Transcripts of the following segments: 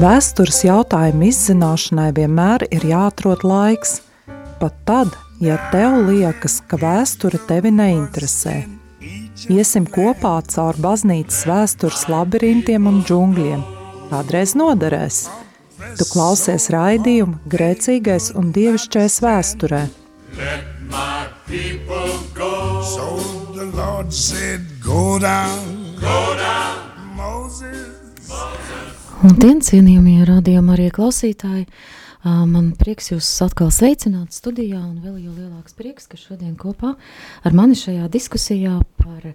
Vēstures jautājumu izzināšanai vienmēr ir jāatrod laiks, pat tad, ja tev liekas, ka vēsture tevi neinteresē. Iesim kopā caur baznīcas vēstures labirintiem un džungļiem. Kādreiz noderēs. Tu klausies raidījumu grēcīgais un dievišķais vēsturē. Go. So the Lord said, go down, go down. Tiem cienījamie rādījumi arī klausītāji, man prieks jūs atkal sveicināt studijā un vēl jau lielāks prieks, ka šodien kopā ar mani šajā diskusijā par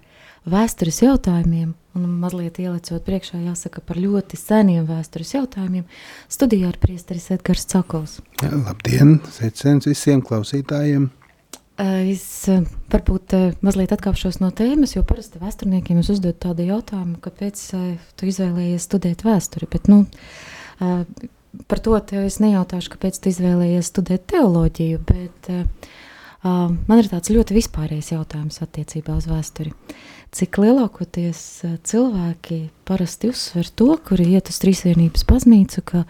vēstures jautājumiem un mazliet ielicot priekšā jāsaka par ļoti seniem vēstures jautājumiem, studijā ar priesteris Edgars Cakovs. Labdien, sveiciens visiem klausītājiem! Es varbūt mazliet atkāpšos no tēmas, jo parasti vēsturniekiem es uzdodu tādu jautājumu, kāpēc tu izvēlējies studēt vēsturi, bet nu, par to es nejautāšu, kāpēc tu izvēlējies studēt teoloģiju, bet man ir tāds ļoti vispārējs jautājums attiecībā uz vēsturi. Cik lielākoties cilvēki parasti uzsver to, kuri iet uz trīsvienības baznīcu, ka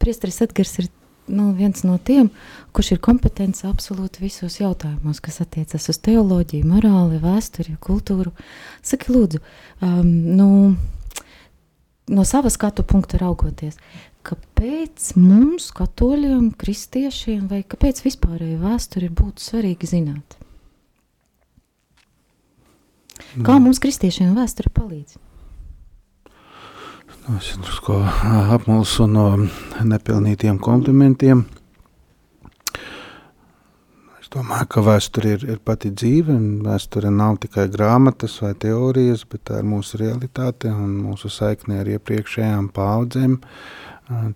priesteris Edgars ir nu, viens no tiem, kurš ir kompetents absolūti visos jautājumos, kas attiecas uz teoloģiju, morāli, vēsturi, kultūru. Saki, lūdzu, um, nu, no sava skatu punkta raugoties, kāpēc mums, katoļiem, kristiešiem, vai kāpēc vispārēji vēsturi būtu svarīgi zināt? Kā mums, kristiešiem, vēsture palīdz? Es drusku apmulsu no nepilnītiem komplimentiem. Es domāju, ka vēsture ir, ir pati dzīve, vēsture nav tikai grāmatas vai teorijas, bet tā ir mūsu realitāte un mūsu saikne ar iepriekšējām paudzēm.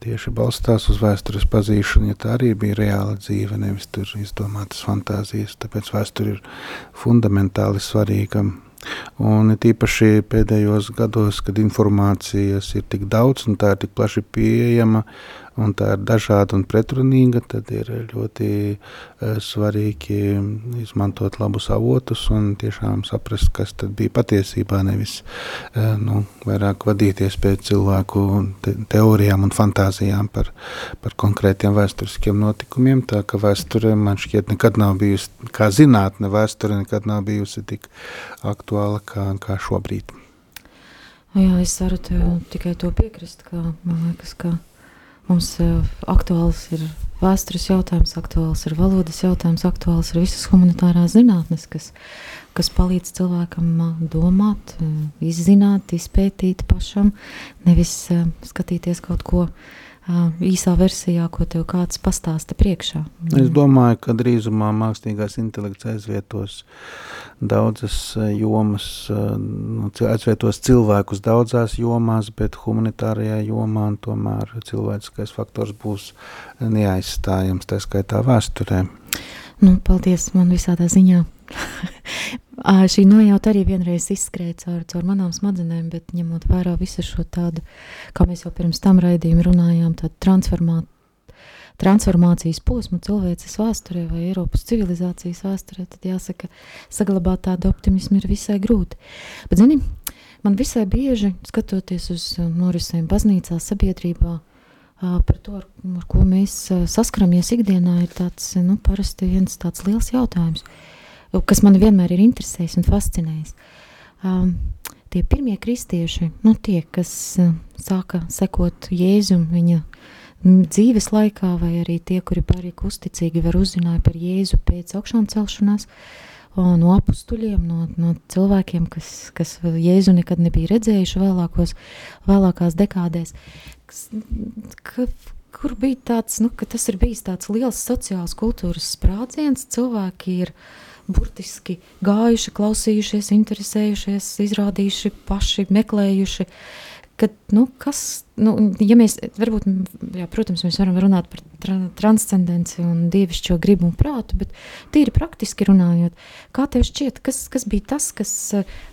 Tieši balstās uz vēstures pazīšanu, ja tā arī bija reāla dzīve, nevis tur izdomātas fantāzijas. Tāpēc vēsture ir fundamentāli svarīga Un tīpaši pēdējos gados, kad informācijas ir tik daudz un tā ir tik plaši pieejama, un tā ir dažāda un pretrunīga, tad ir ļoti uh, svarīgi izmantot labus avotus un tiešām saprast, kas tad bija patiesībā, nevis uh, nu, vairāk vadīties pēc cilvēku te teorijām un fantāzijām par, par konkrētiem vēsturiskiem notikumiem, tā ka vēsture man šķiet nekad nav bijusi, kā zinātne vēsture nekad nav bijusi tik aktuāla kā, kā šobrīd. Jā, es varu tev tikai to piekrist, ka man liekas, ka Mums uh, aktuāls ir vēstures jautājums, aktuāls ir valodas jautājums, aktuāls ir visas humanitārās zinātnes, kas, kas palīdz cilvēkam uh, domāt, uh, izzināt, izpētīt pašam, nevis skatīties kaut ko īsā versijā, ko tev kāds pastāsta priekšā. Es domāju, ka drīzumā mākslīgās intelekts aizvietos daudzas jomas, nu, aizvietos cilvēkus daudzās jomās, bet humanitārajā jomā tomēr cilvēciskais faktors būs neaizstājams, tā skaitā vēsturē. Nu, paldies man visādā ziņā. Šī nojauta arī vienreiz izskrēja caur, caur manām smadzenēm, bet ņemot vērā visu šo tādu, kā mēs jau pirms tam raidījumu runājām, tādu transformā, transformācijas posmu cilvēces vēsturē vai Eiropas civilizācijas vēsturē, tad jāsaka, saglabāt tādu optimismu ir visai grūti. Bet, zini, man visai bieži, skatoties uz norisēm baznīcā, sabiedrībā, par to, ar, ar ko mēs saskaramies ikdienā, ir tāds, nu, parasti viens tāds liels jautājums – kas man vienmēr ir interesējis un fascinējis. Um, tie pirmie kristieši, nu tie, kas uh, sāka sekot Jēzum viņa dzīves laikā, vai arī tie, kuri palika uzticīgi, var uzzināja par Jēzu pēc augšām celšanās, no apstuļiem, no, no cilvēkiem, kas, kas Jēzu nekad nebija redzējuši vēlākos, vēlākās dekādēs, ka, kur bija tāds, nu, ka tas ir bijis tāds liels sociāls kultūras sprādziens, cilvēki ir uh, burtiski gājuši, klausījušies, interesējušies, izrādījuši paši, meklējuši. Kad, nu, kas, nu, ja mēs, varbūt, jā, protams, mēs varam runāt par tra transcendenci un dievišķo gribu un prātu, bet tīri praktiski runājot, kā tev šķiet, kas, kas bija tas, kas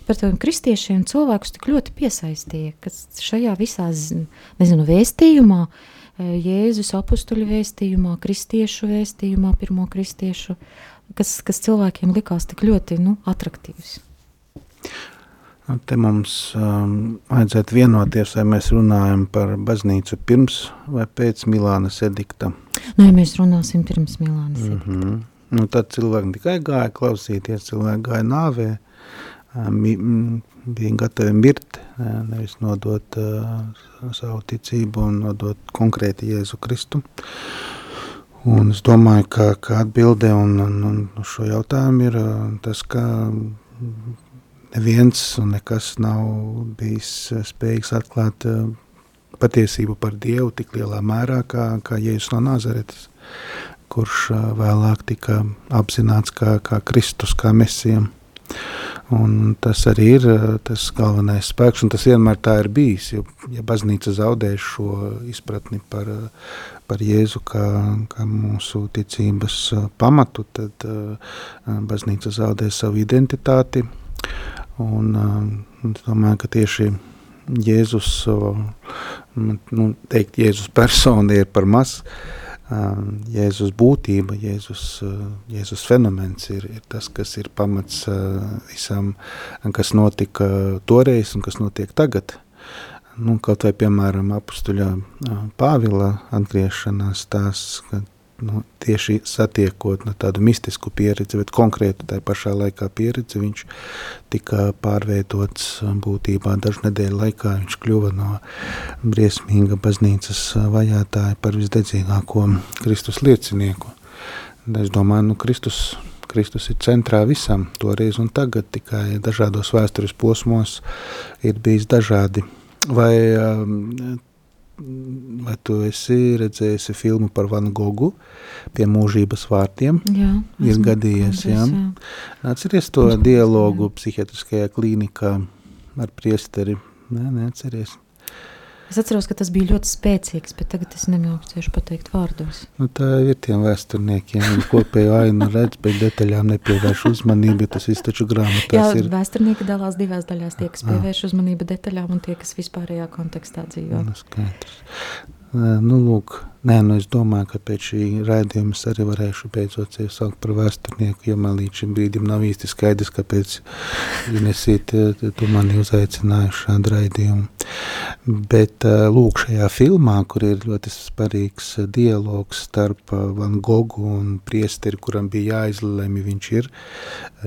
par tādiem kristiešiem cilvēkus tik ļoti piesaistīja, kas šajā visā, nezinu, vēstījumā, Jēzus apustuļu vēstījumā, kristiešu vēstījumā, pirmo kristiešu kas, kas cilvēkiem likās tik ļoti nu, attraktīvs? Nu, te mums um, vajadzētu vienoties, vai mēs runājam par baznīcu pirms vai pēc Milānas edikta. Nu, ja mēs runāsim pirms Milānas Mm edikta. -hmm. nu, tad cilvēki tikai gāja klausīties, cilvēki gāja nāvē, mi, m, bija gatavi mirt, nevis nodot uh, savu ticību un nodot konkrēti Jēzu Kristu. Un es domāju, ka, ka atbilde un, un, un šo jautājumu ir tas, ka neviens un nekas nav bijis ā, spējīgs atklāt ā, patiesību par Dievu tik lielā mērā, kā, kā Jēzus no Nazaretes, kurš ā, vēlāk tika apzināts kā, kā Kristus, kā Mesijam. Un tas arī ir tas galvenais spēks, un tas vienmēr tā ir bijis. Jo, ja baznīca zaudē šo izpratni par, par Jēzu kā, kā mūsu ticības pamatu, tad baznīca zaudē savu identitāti. Un, ā, es domāju, ka tieši Jēzus, ā, nu, teikt, Jēzus persona ir par maz, Um, Jēzus būtība, Jēzus, uh, Jēzus fenomens ir, ir tas, kas ir pamats uh, visam, kas notika toreiz un kas notiek tagad. Nu, kaut vai, piemēram, apustuļa uh, Pāvila atgriešanās tās, ka nu, tieši satiekot nu, tādu mistisku pieredzi, bet konkrētu tajā pašā laikā pieredzi, viņš tika pārveidots būtībā dažu nedēļu laikā. Viņš kļuva no briesmīga baznīcas vajātāja par visdedzīgāko Kristus liecinieku. Es domāju, nu, Kristus, Kristus ir centrā visam, toreiz un tagad, tikai dažādos vēstures posmos ir bijis dažādi. Vai um, vai tu esi redzējusi filmu par Van Gogu pie mūžības vārtiem? Jā, Ir gadījies, jā. kādreiz, Atceries to dialogu psihiatriskajā klīnikā ar priesteri? Nē, neatceries. Es atceros, ka tas bija ļoti spēcīgs, bet tagad es nemāku pateikt vārdos. Nu, tā ir tiem vēsturniekiem. Viņi kopējo ainu redz, bet detaļām nepievērš uzmanību, tas viss taču Jā, grāmatās ir. vēsturnieki dalās divās daļās. Tie, kas Ah. pievērš uzmanību detaļām, un tie, kas vispārējā kontekstā dzīvo. Nu, skaidrs. Nu, lūk, nē, nu es domāju, ka pēc šī raidījuma es arī varēšu beidzot sevi saukt par vēsturnieku, jo man līdz šim brīdim nav īsti skaidrs, kāpēc Inesīt, tu mani uzaicināji uz šādu raidījumu. Bet, ē, lūk, šajā filmā, kur ir ļoti svarīgs ē, dialogs starp ē, Van Gogu un priesteri, kuram bija jāizlemj, viņš ir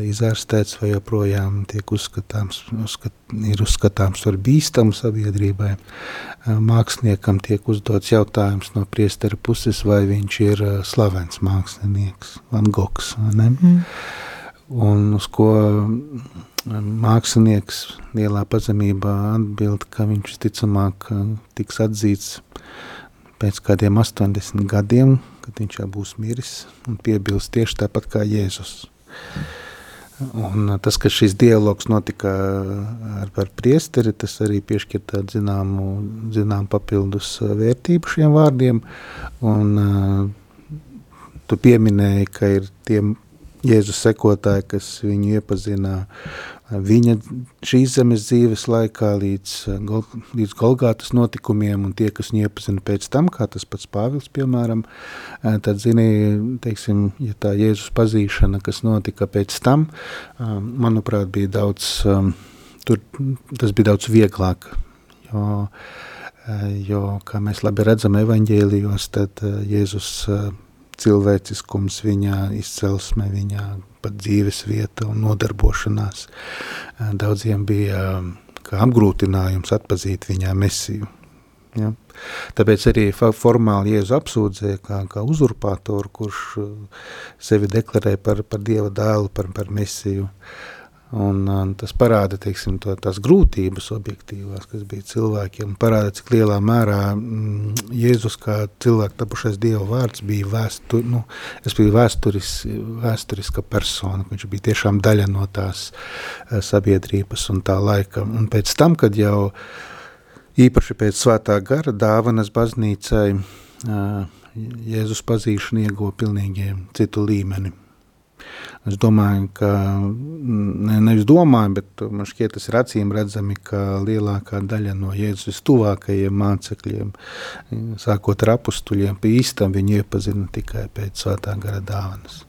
izārstēts vai joprojām tiek uzskatāms, uzskat, ir uzskatāms par bīstamu sabiedrībai. Māksliniekam tiek uzdots jautājums no priestera puses, vai viņš ir slavens mākslinieks, Van Gogs? Mm. Un uz ko mākslinieks lielā pazemībā atbild, ka viņš ticamāk tiks atzīts pēc kādiem 80 gadiem, kad viņš jau būs miris un piebilst tieši tāpat kā Jēzus. Un tas, ka šis dialogs notika ar, ar priesteri, tas arī piešķir tādu zināmu, zinām papildus vērtību šiem vārdiem. Un uh, tu pieminēji, ka ir tiem Jēzus sekotāji, kas viņu iepazina viņa šīs zemes dzīves laikā līdz, līdz Golgātas notikumiem, un tie, kas viņu iepazina pēc tam, kā tas pats Pāvils, piemēram, tad zini, teiksim, ja tā Jēzus pazīšana, kas notika pēc tam, manuprāt, bija daudz, tur, tas bija daudz vieglāk, jo, jo, kā mēs labi redzam evaņģēlijos, tad Jēzus cilvēciskums, viņa izcelsme, viņa pat dzīves vieta un nodarbošanās. Daudziem bija apgrūtinājums atpazīt viņā mesiju. Ja? Tāpēc arī formāli Jēzu apsūdzēja kā, kā uzurpātoru, kurš sevi deklarē par, par Dieva dēlu, par, par mesiju. Un, un tas parāda teiksim, to, tās grūtības objektīvās, kas bija cilvēkiem. Parāda, cik lielā mērā mm, Jēzus kā cilvēku tapušais Dieva vārds bija vēstu, nu, vēsturis, vēsturiska persona. Viņš bija tiešām daļa no tās sabiedrības un tā laika. Un pēc tam, kad jau īpaši pēc svētā gara dāvanas baznīcai Jēzus pazīšana ieguva pilnīgi citu līmeni. Es domāju, ka ne, nevis domāju, bet man šķiet, tas ir acīm redzami, ka lielākā daļa no Jēzus tuvākajiem mācekļiem, sākot ar apustuļiem, pa īstam viņu iepazina tikai pēc svētā gara dāvanas.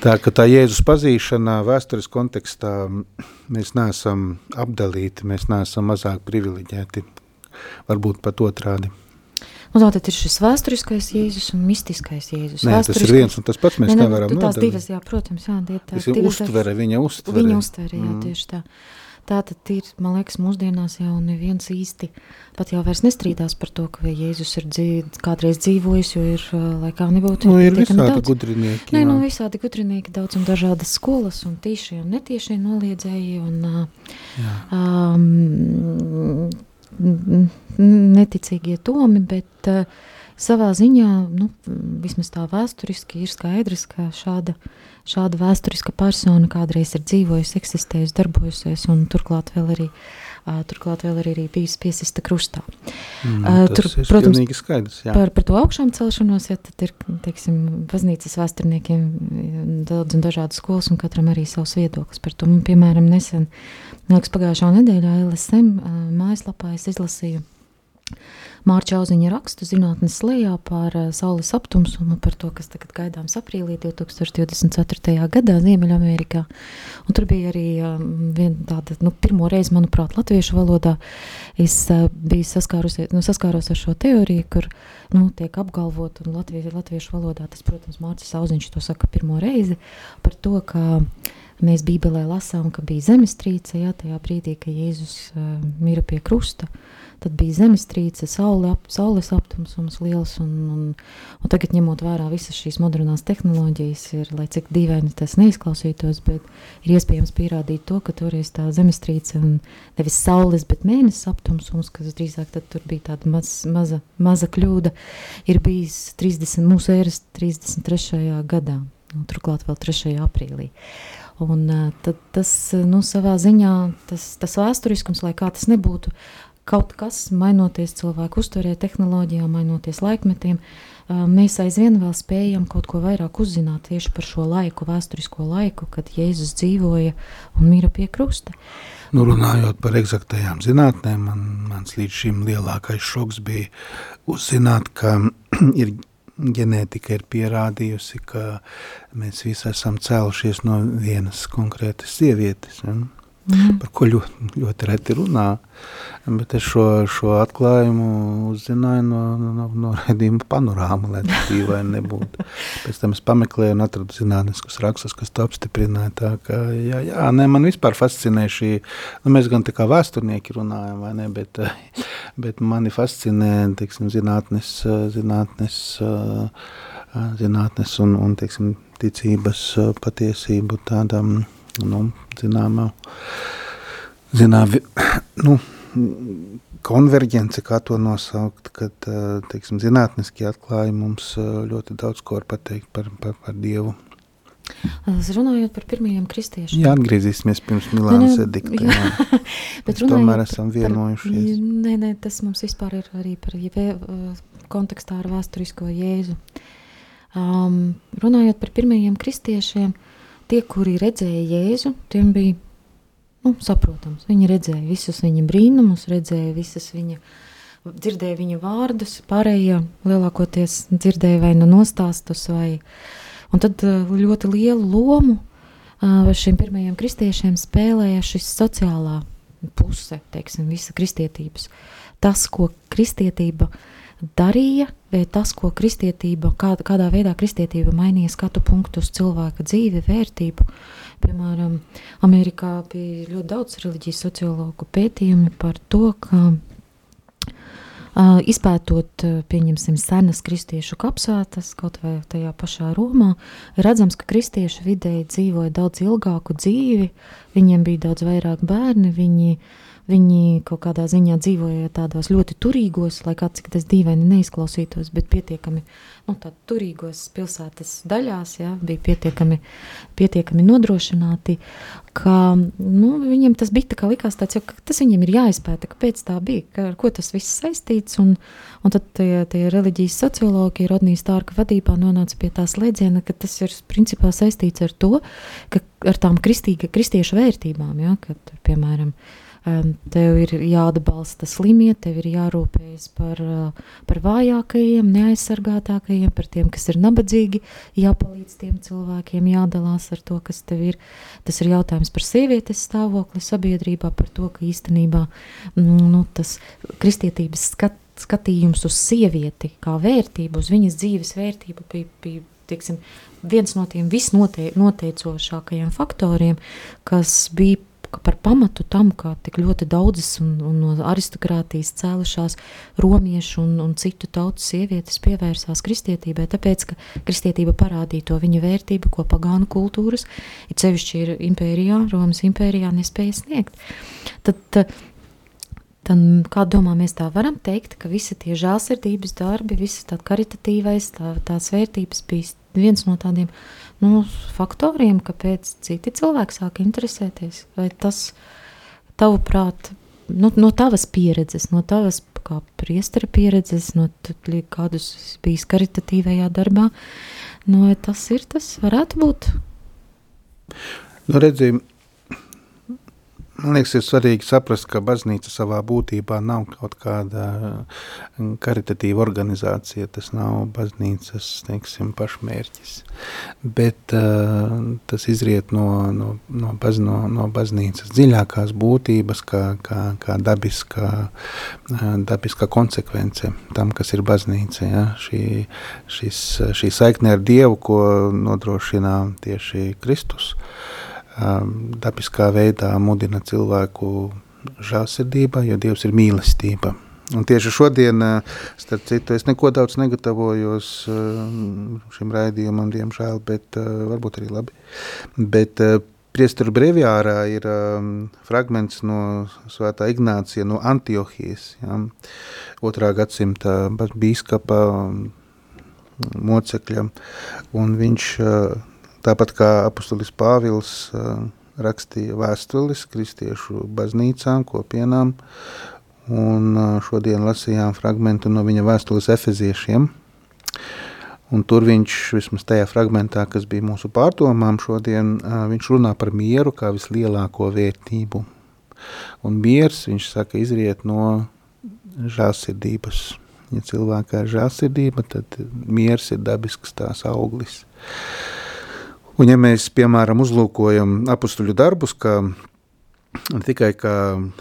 Tā ka tā Jēzus pazīšana vēstures kontekstā mēs neesam apdalīti, mēs neesam mazāk privileģēti, varbūt pat otrādi. Un nu, tātad ir šis vēsturiskais Jēzus un mistiskais Jēzus. Nē, tas ir viens un tas pats, mēs ne, ne, nevaram. Tās divas, jā, protams, jā, tie tās divas. Uztvere, viņa uztvere. Viņa uztvere, jā, mm. tieši tā. Tā tad ir, man liekas, mūsdienās jau neviens īsti pat jau vairs nestrīdās par to, ka Jēzus ir dzīv, kādreiz dzīvojis, jo ir, lai kā nebūtu, nu, ir visādi daudz. gudrinieki. Nē, nu, visādi gudrinieki, daudz un dažādas skolas, un tīšie un netiešie noliedzēji, un um, neticīgie tomi, bet uh, savā ziņā, nu, vismaz tā vēsturiski, ir skaidrs, ka šāda, šāda vēsturiska persona kādreiz ir dzīvojusi, eksistējusi, darbojusies, un turklāt vēl arī, uh, turklāt vēl arī, arī bijusi piesista krustā. Mm, uh, tur, protams, skaidrs, jā. par, par to augšām celšanos, ja tad ir, teiksim, baznīcas vēsturniekiem daudz un dažādas skolas, un katram arī savs viedoklis par to. Man, piemēram, nesen, liekas, pagājušā nedēļā LSM mājaslapā es izlasīju Mārķa Auziņa rakstu zinātnes lejā par Saules aptumsumu, par to, kas tagad gaidāms aprīlī 2024. gadā Ziemeļamerikā. Un tur bija arī viena tāda, nu, pirmo reizi, manuprāt, latviešu valodā es biju saskārusies, nu, saskāros ar šo teoriju, kur, nu, tiek apgalvot, un latviešu, latviešu valodā tas, protams, Mārķis Auziņš to saka pirmo reizi, par to, ka mēs Bībelē lasām, ka bija zemestrīce, jā, tajā brīdī, ka Jēzus uh, mira pie krusta, tad bija zemestrīce, saule ap, saules aptumsums liels, un, un, un tagad ņemot vērā visas šīs modernās tehnoloģijas, ir, lai cik dīvaini tas neizklausītos, bet ir iespējams pierādīt to, ka toreiz tā zemestrīce un nevis saules, bet mēnesis aptumsums, kas drīzāk tad tur bija tāda maz, maza, maza kļūda, ir bijis 30, mūsu ēras 33. gadā, un turklāt vēl 3. aprīlī. Un, tad tas nu, savā ziņā, tas, tas vēsturiskums, lai kā tas nebūtu, kaut kas, mainoties cilvēku uztverē, tehnoloģijām, mainoties laikmetiem, mēs aizvien vēl spējam kaut ko vairāk uzzināt tieši par šo laiku, vēsturisko laiku, kad Jēzus dzīvoja un mira pie krusta. Nu, runājot par eksaktajām zinātnēm, man, mans līdz šim lielākais šoks bija uzzināt, ka ir ģenētika ir pierādījusi, ka mēs visi esam cēlušies no vienas konkrētas sievietes. Ja? Mm. par ko ļoti, ļoti reti runā. Bet es šo, šo atklājumu uzzināju no, no, no raidījuma panorāma, lai tas dīvaini nebūtu. Pēc tam es pameklēju un atradu zinātniskus rakstus, kas to apstiprināja. Tā ka, jā, jā, ne, man vispār fascinē šī, nu, mēs gan tā kā vēsturnieki runājam, vai ne, bet, bet mani fascinē, teiksim, zinātnes, zinātnes, zinātnes un, un teiksim, ticības patiesību tādam, nu, zināmā, zināmā nu, konverģence, kā to nosaukt, kad teiksim, zinātniskie atklājumi mums ļoti daudz ko var pateikt par, par, par Dievu. Runājot par pirmajiem kristiešiem. Jā, atgriezīsimies pirms Milānas edikta. Jā, jā. bet tomēr esam vienojušies. Par, nē, nē, tas mums vispār ir arī par jebē, kontekstā ar vēsturisko Jēzu. Um, runājot par pirmajiem kristiešiem, uh, tie, kuri redzēja Jēzu, tiem bija nu, saprotams. Viņi redzēja visus viņa brīnumus, redzēja visas viņa, dzirdēja viņa vārdus, pārējie lielākoties dzirdēja vai nu nostāstus, vai, tad uh, ļoti lielu lomu uh, šiem pirmajiem kristiešiem spēlēja šis sociālā puse, teiksim, visa kristietības. Tas, ko kristietība uh, darīja, vai tas, ko kristietība, kā, kādā veidā kristietība mainīja skatu punktu uz cilvēka dzīvi, vērtību. Piemēram, Amerikā bija ļoti daudz reliģijas sociologu pētījumi par to, ka uh, izpētot, pieņemsim, senas kristiešu kapsētas, kaut vai tajā pašā Romā, redzams, ka kristieši vidēji dzīvoja daudz ilgāku dzīvi, viņiem bija daudz vairāk bērni, viņi uh, Viņi kaut kādā ziņā dzīvoja tādos ļoti turīgos, lai kā cik tas dīvaini neizklausītos, bet pietiekami nu, turīgos pilsētas daļās, jā, bija pietiekami, pietiekami nodrošināti, ka nu, viņiem tas bija tā kā likās tāds, ka tas viņiem ir jāizpēta, kāpēc tā bija, ka, ar ko tas viss saistīts, un, un tad tie, tie reliģijas sociologi Rodnijas Tārka vadībā nonāca pie tās lēdziena, ka tas ir principā saistīts ar to, ka ar tām kristīga, kristiešu vērtībām, jā, kad, piemēram, Tev ir jāatbalsta slimie, tev ir jārūpējas par, par vājākajiem, neaizsargātākajiem. par tiem, kas ir nabadzīgi, jāpalīdz tiem cilvēkiem, jādalās ar to, kas tev ir. Tas ir jautājums par sievietes stāvokli sabiedrībā, par to, ka īstenībā mm, nu, tas kristietības skat, skatījums uz sievieti kā vērtību, uz viņas dzīves vērtību bija, bija tieksim, viens no tiem visnoteicošākajiem faktoriem, kas bija par pamatu tam, kā tik ļoti daudzas un, un no aristokrātijas cēlušās romiešu un, un citu tautu sievietes pievērsās kristietībai, tāpēc, ka kristietība parādīja to viņa vērtību, ko pagānu kultūras, ir sevišķi ir impērijā, Romas impērijā nespēja sniegt. Tad, tad, kā domā, mēs tā varam teikt, ka visi tie žālsirdības darbi, visi tā karitatīvais, tā, tās vērtības bija viens no tādiem nu, faktoriem, kāpēc citi cilvēki sāk interesēties. Vai tas, tavuprāt, nu, no tavas pieredzes, no tavas kā priestera pieredzes, no kādus bijis karitatīvajā darbā, no tas ir tas, varētu būt? Nu, redzim, Man liekas, ir svarīgi saprast, ka baznīca savā būtībā nav kaut kāda mm, karitatīva organizācija. Tas nav baznīcas teiksim, pašmērķis. Bet uh, tas izriet no, no, no, baz, no, no baznīcas dziļākās būtības, kā, kā, kā dabiskā, uh, dabiskā konsekvence tam, kas ir baznīca. Ja? Šī, šis, šī saikne ar Dievu, ko nodrošina tieši Kristus. Uh, dabiskā veidā mudina cilvēku žēlsirdība, jo Dievs ir mīlestība. Un tieši šodien, starp citu, es neko daudz negatavojos šim raidījumam, diemžēl, bet varbūt arī labi. Bet priesteru breviārā ir fragments no svētā Ignācija no Antiohijas, ja, otrā gadsimta bīskapa mocekļa, un viņš Tāpat kā apustulis Pāvils rakstīja vēstulis kristiešu baznīcām, kopienām, un šodien lasījām fragmentu no viņa vēstules efeziešiem, Un tur viņš, vismaz tajā fragmentā, kas bija mūsu pārdomām šodien, viņš runā par mieru kā vislielāko vērtību. Un miers, viņš saka, izriet no žālsirdības. Ja cilvēkā ir žālsirdība, tad miers ir dabisks tās auglis. Uh, Un ja mēs, piemēram, uzlūkojam apakstuļu darbus, kā tikai kā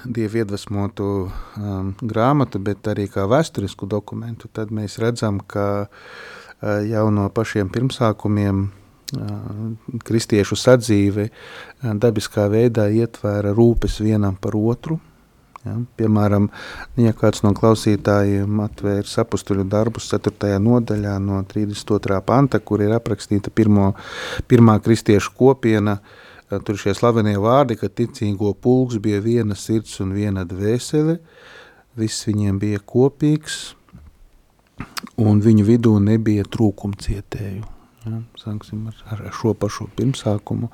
dievu iedvesmotu um, grāmatu, bet arī kā vēsturisku dokumentu, tad mēs redzam, ka uh, jau no pašiem pirmsākumiem uh, kristiešu sadzīve uh, dabiskā veidā ietvēra rūpes vienam par otru, Ja, piemēram, ja kāds no klausītājiem atvērs apakstuļu darbus 4. nodaļā, no 32. panta, kur ir aprakstīta pirmo, pirmā kristiešu kopiena, eh, tur šie slavenie vārdi, ka ticīgo pulks bija viena sirds un viena dvēsele, viss viņiem bija kopīgs, un viņu vidū nebija trūkumcietēju. Ja, sāksim ar, ar šo pašu pirmsākumu,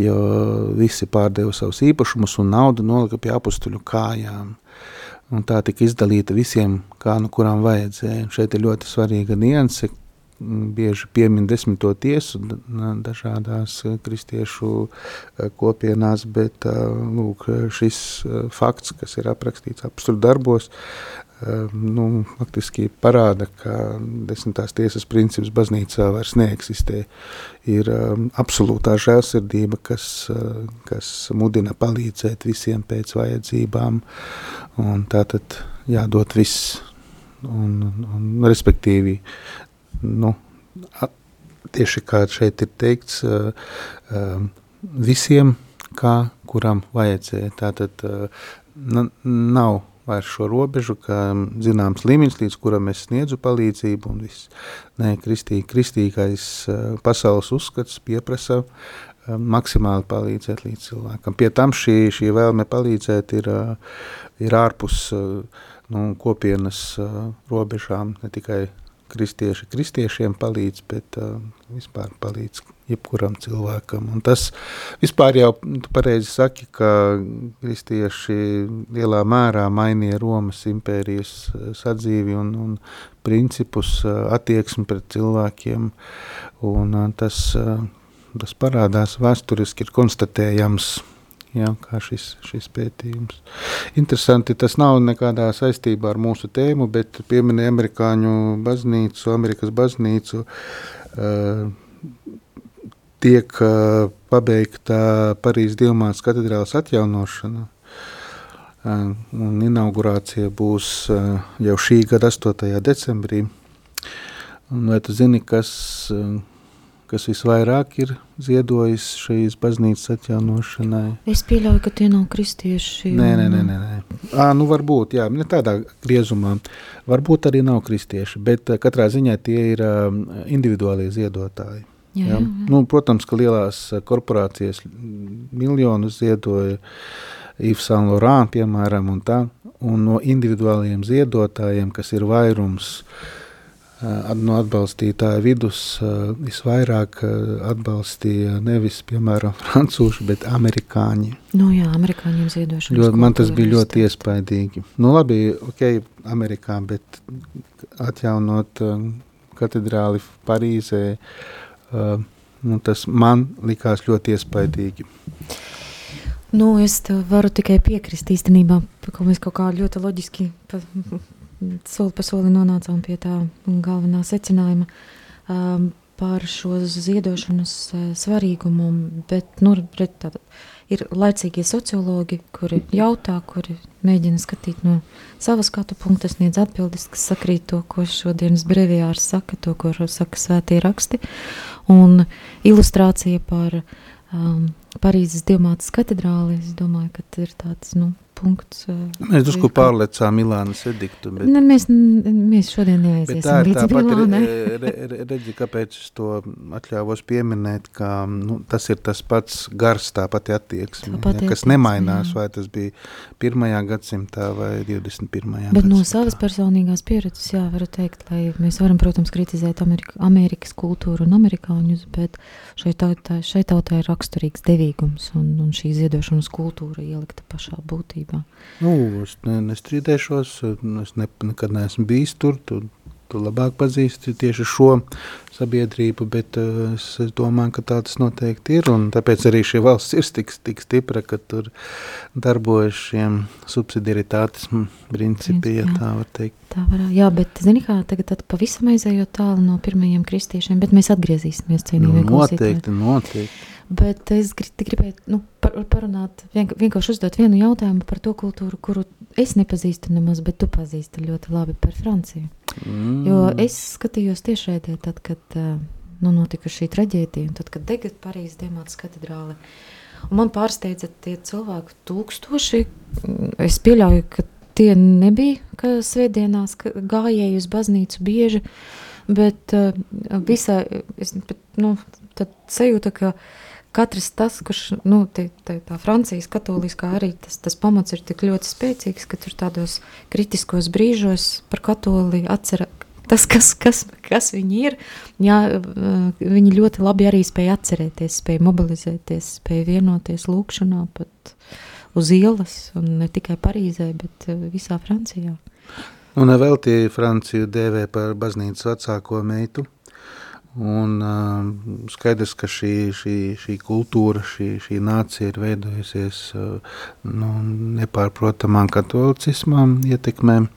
jo visi pārdeva savus īpašumus un naudu nolika pie apustuļu kājām. Un tā tika izdalīta visiem, kā nu kurām vajadzēja. Un šeit ir ļoti svarīga nianse, bieži piemin desmito tiesu dažādās kristiešu kopienās, bet lūk, šis fakts, kas ir aprakstīts apstur darbos, nu, faktiski parāda, ka desmitās tiesas princips baznīcā vairs neeksistē. Ir um, absolūtā žēlsirdība, kas, uh, kas mudina palīdzēt visiem pēc vajadzībām, un tātad jādod viss, un, un respektīvi, nu, tieši kā šeit ir teikts, uh, uh, visiem, kā kuram vajadzēja, tātad uh, nav vairs šo robežu, ka zināms līmenis, līdz kuram es sniedzu palīdzību un viss. Nē, kristī, kristīgais pasaules uzskats pieprasa maksimāli palīdzēt līdz cilvēkam. Pie tam šī, šī vēlme palīdzēt ir, ir ārpus nu, kopienas robežām, ne tikai kristieši kristiešiem palīdz, bet uh, vispār palīdz jebkuram cilvēkam. Un tas vispār jau tu pareizi saki, ka kristieši lielā mērā mainīja Romas impērijas sadzīvi un, un principus, attieksmi pret cilvēkiem. Un uh, tas, uh, tas parādās vēsturiski ir konstatējams jā, kā šis, šis pētījums. Interesanti, tas nav nekādā saistībā ar mūsu tēmu, bet pieminēja amerikāņu baznīcu, Amerikas baznīcu, uh, tiek uh, pabeigta Parīzes Dilmāts katedrālas atjaunošana, uh, un inaugurācija būs uh, jau šī gada 8. decembrī. Un vai tu zini, kas... Uh, kas visvairāk ir ziedojis šīs baznīcas atjaunošanai. Es pieļauju, ka tie nav kristieši. Nē, nē, nē. nē, nē. À, nu varbūt, jā, ne tādā griezumā. Varbūt arī nav kristieši, bet katrā ziņā tie ir um, individuālie ziedotāji. Jā, jā. Jā? Nu, protams, ka lielās korporācijas miljonus ziedoja Yves Saint Laurent, piemēram, un tā, un no individuāliem ziedotājiem, kas ir vairums, uh, no atbalstītāju vidus visvairāk atbalstīja nevis, piemēram, francūši, bet amerikāņi. Nu jā, amerikāņiem ziedošanas. Ļoti, man tas bija ļoti iespaidīgi. Nu labi, ok, Amerikā, bet atjaunot katedrāli Parīzē, nu, tas man likās ļoti iespaidīgi. Nu, es varu tikai piekrist īstenībā, ka mēs kaut kā ļoti loģiski soli pa soli nonācām pie tā galvenā secinājuma um, par šo ziedošanas uh, svarīgumu. Bet, nu, red, tātad, ir laicīgie sociologi, kuri jautā, kuri mēģina skatīt no savas skatu punkta, sniedz atbildes, kas sakrīt to, ko šodienas brevijārs saka, to, ko saka svētie raksti. Un ilustrācija par um, Parīzes Dievmātes katedrāli, es domāju, ka ir tāds, nu, punkts. Mēs drusku pārlecām Milānas ediktu. Bet, ne, mēs, mēs šodien neaiziesim tā pati re, re, redzi, kāpēc es to atļāvos pieminēt, ka nu, tas ir tas pats gars, tā pati attieksme, tā ja, kas nemainās, jā. vai tas bija pirmajā gadsimtā vai 21. Bet gadsimtā. no savas personīgās pieredzes, jā, varu teikt, lai mēs varam, protams, kritizēt Amerika, Amerikas kultūru un amerikāņus, bet šai tautai, šai tautai ir raksturīgs devīgums un, un šī ziedošanas kultūra ielikta pašā būtībā sabiedrībā? Nu, es ne, nestrīdēšos, es ne, nekad neesmu bijis tur, tu, tu labāk pazīsti tieši šo sabiedrību, bet uh, es, es domāju, ka tā tas noteikti ir, tāpēc arī šī valsts ir tik, tik stipra, ka tur darbojas šiem subsidiaritātes principi, ja tā var teikt. Tā var, jā, bet zini kā, tagad pavisam aizējot tālu no pirmajiem kristiešiem, bet mēs atgriezīsimies cienījumie nu, noteikti. Noteikti, Bet es grib, gribēju nu, par, parunāt, vien, vienkārši uzdot vienu jautājumu par to kultūru, kuru es nepazīstu nemaz, bet tu pazīsti ļoti labi par Franciju. Mm. Jo es skatījos tiešraidē, tad, kad nu, notika šī traģēdija, tad, kad dega Parīzes Diemātas katedrāle. Un man pārsteidza tie cilvēku tūkstoši. Es pieļauju, ka tie nebija, ka svētdienās ka gājēji uz baznīcu bieži, bet uh, visā, es, bet, nu, tad sajūta, ka uh, katrs tas, kurš, nu, tie, tie, tā Francijas katoliskā arī tas, tas pamats ir tik ļoti spēcīgs, ka tur tādos kritiskos brīžos par katoli atcer, tas, kas, kas, kas viņi ir, jā, viņi ļoti labi arī spēja atcerēties, spēja mobilizēties, spēja vienoties lūkšanā pat uz ielas, un ne tikai Parīzē, bet visā Francijā. Un vēl tie Franciju dēvē par baznīcas vecāko meitu, Un, uh, skaidrs, ka šī, šī, šī kultūra, šī, šī nācija ir veidojusies uh, nu, nepārprotamām katolicismām ietekmēm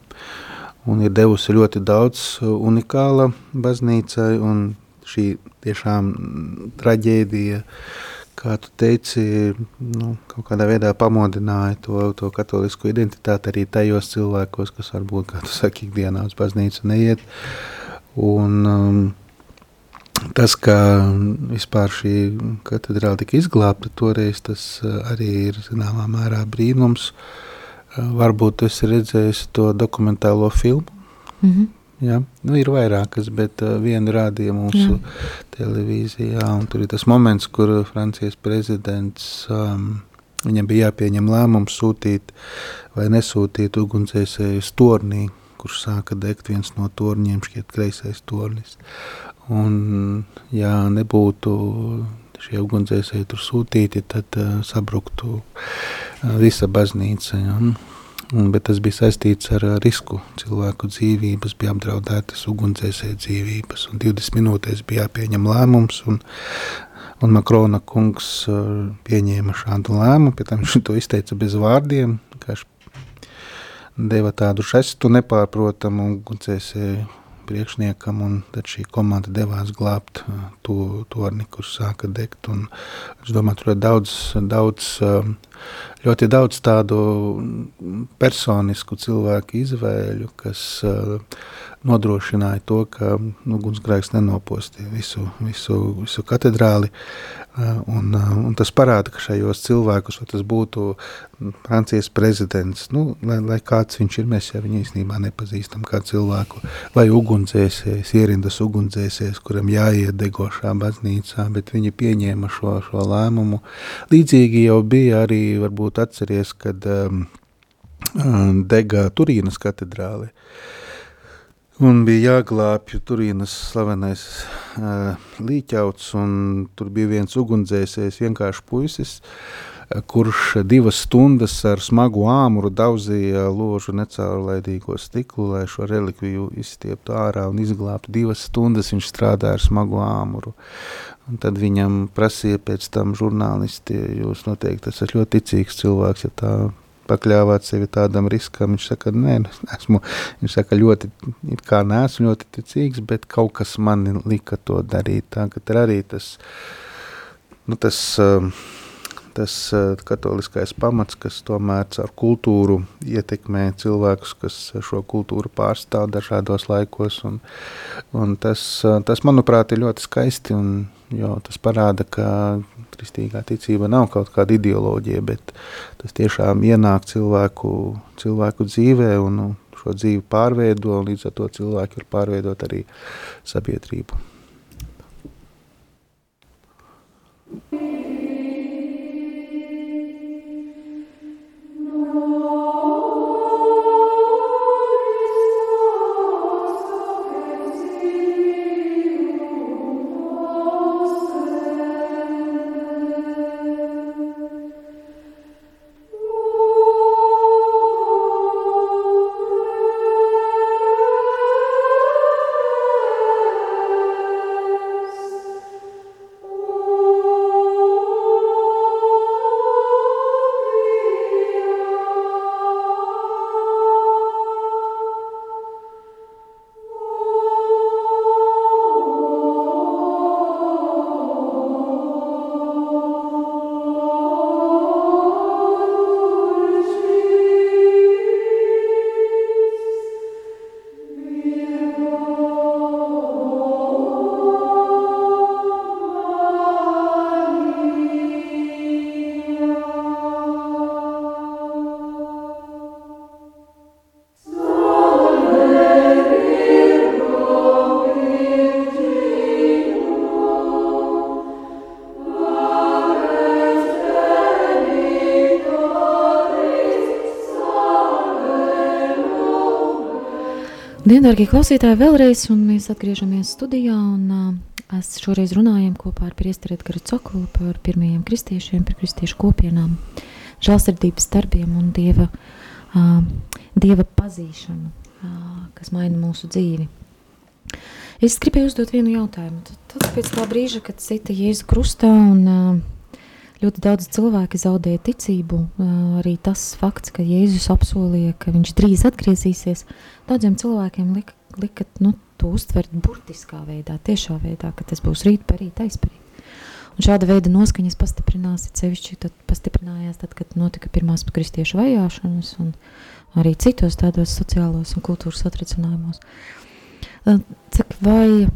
un ir devusi ļoti daudz unikāla baznīcai un šī tiešām traģēdija, kā tu teici, nu, kaut kādā veidā pamodināja to, to katolisko identitāti arī tajos cilvēkos, kas varbūt, kā tu saki, ikdienā uz baznīcu neiet. Un, um, tas, ka vispār šī katedrāla tika izglābta toreiz, tas eh, arī ir zināmā mērā brīnums. Eh, varbūt es redzēju to dokumentālo filmu. Mm -hmm. Ja? Nu, ir vairākas, bet uh, vienu rādīja mūsu Jā. televīzijā. Tur ir tas moments, kur Francijas prezidents um, viņam bija jāpieņem lēmums sūtīt vai nesūtīt ugunsdzēsēju tornī, kurš sāka degt viens no torņiem, šķiet kreisais tornis. Un, ja nebūtu šie ugunsdzēsēji tur sūtīti, tad uh, sabruktu uh, visa baznīca. Ja? bet tas bija saistīts ar risku. Cilvēku dzīvības bija apdraudētas, ugunsdzēsēju dzīvības, un 20 minūtēs bija jāpieņem lēmums, un, un Makrona kungs pieņēma šādu lēmumu, pie tam viņš to izteica bez vārdiem, deva tādu žestu nepārprotamu ugunsdzēsēju priekšniekam, un tad šī komanda devās glābt to torni, kurš sāka degt. Un es domāju, tur ir daudz, daudz, ļoti daudz tādu personisku cilvēku izvēļu, kas nodrošināja to, ka ugunsgrēks nenopostīja visu, visu, visu katedrāli. Un, un tas parāda, ka šajos cilvēkus, vai tas būtu Francijas prezidents, nu, lai, lai kāds viņš ir, mēs jau viņu īstenībā nepazīstam kā cilvēku, vai ugunsdzēsējs, ierindas ugunsdzēsējs, kuram jāiet degošā baznīcā, bet viņi pieņēma šo, šo lēmumu. Līdzīgi jau bija arī, varbūt atceries, kad um, dega Turīnas katedrāli. Uh, Un bija jāglābj Turīnas slavenais uh, līķauts, un tur bija viens ugunsdzēsējs, vienkārši puisis, uh, kurš divas stundas ar smagu āmuru daudzīja ložu necaurlaidīgo stiklu, lai šo relikviju izstieptu ārā un izglābtu. Divas stundas viņš strādāja ar smagu āmuru. Un tad viņam prasīja pēc tam žurnālisti, jūs noteikti esat ļoti ticīgs cilvēks, ja tā pakļāvāt sevi tādam riskam. Viņš saka, nē, nu, esmu, viņš saka, ļoti, kā neesmu ļoti ticīgs, bet kaut kas man lika to darīt. Tā, ka arī tas, nu, tas, um, tas uh, katoliskais pamats, kas tomēr caur kultūru ietekmē cilvēkus, kas šo kultūru pārstāv dažādos laikos. Un, un tas, uh, tas, manuprāt, ir ļoti skaisti, un, jo tas parāda, ka kristīgā ticība nav kaut kāda ideoloģija, bet tas tiešām ienāk cilvēku, cilvēku dzīvē un nu, šo dzīvi pārveido, un līdz ar to cilvēki var pārveidot arī sabiedrību. Dien, darbie klausītāji, vēlreiz, mēs atgriežamies studijā. Un, uh, šoreiz runājam kopā ar Priesteri Edgars Cokolu par pirmajiem kristiešiem, par kristiešu kopienām, žēlsirdības darbiem un dieva, uh, dieva pazīšanu, uh, kas maina mūsu dzīvi. Es gribēju uzdot vienu jautājumu. Tad pēc tā brīža, kad sita Jēzu krustā un uh, ļoti daudz cilvēki zaudēja ticību. Arī tas fakts, ka Jēzus apsolīja, ka viņš drīz atgriezīsies, daudziem cilvēkiem lika, lika nu, to uztvert burtiskā veidā, tiešā veidā, ka tas būs rīt, parīt, aizparīt. Un šāda veida noskaņas pastiprinās, sevišķi tad pastiprinājās tad, kad notika pirmās kristiešu vajāšanas un arī citos tādos sociālos un kultūras atricinājumos. Cik vai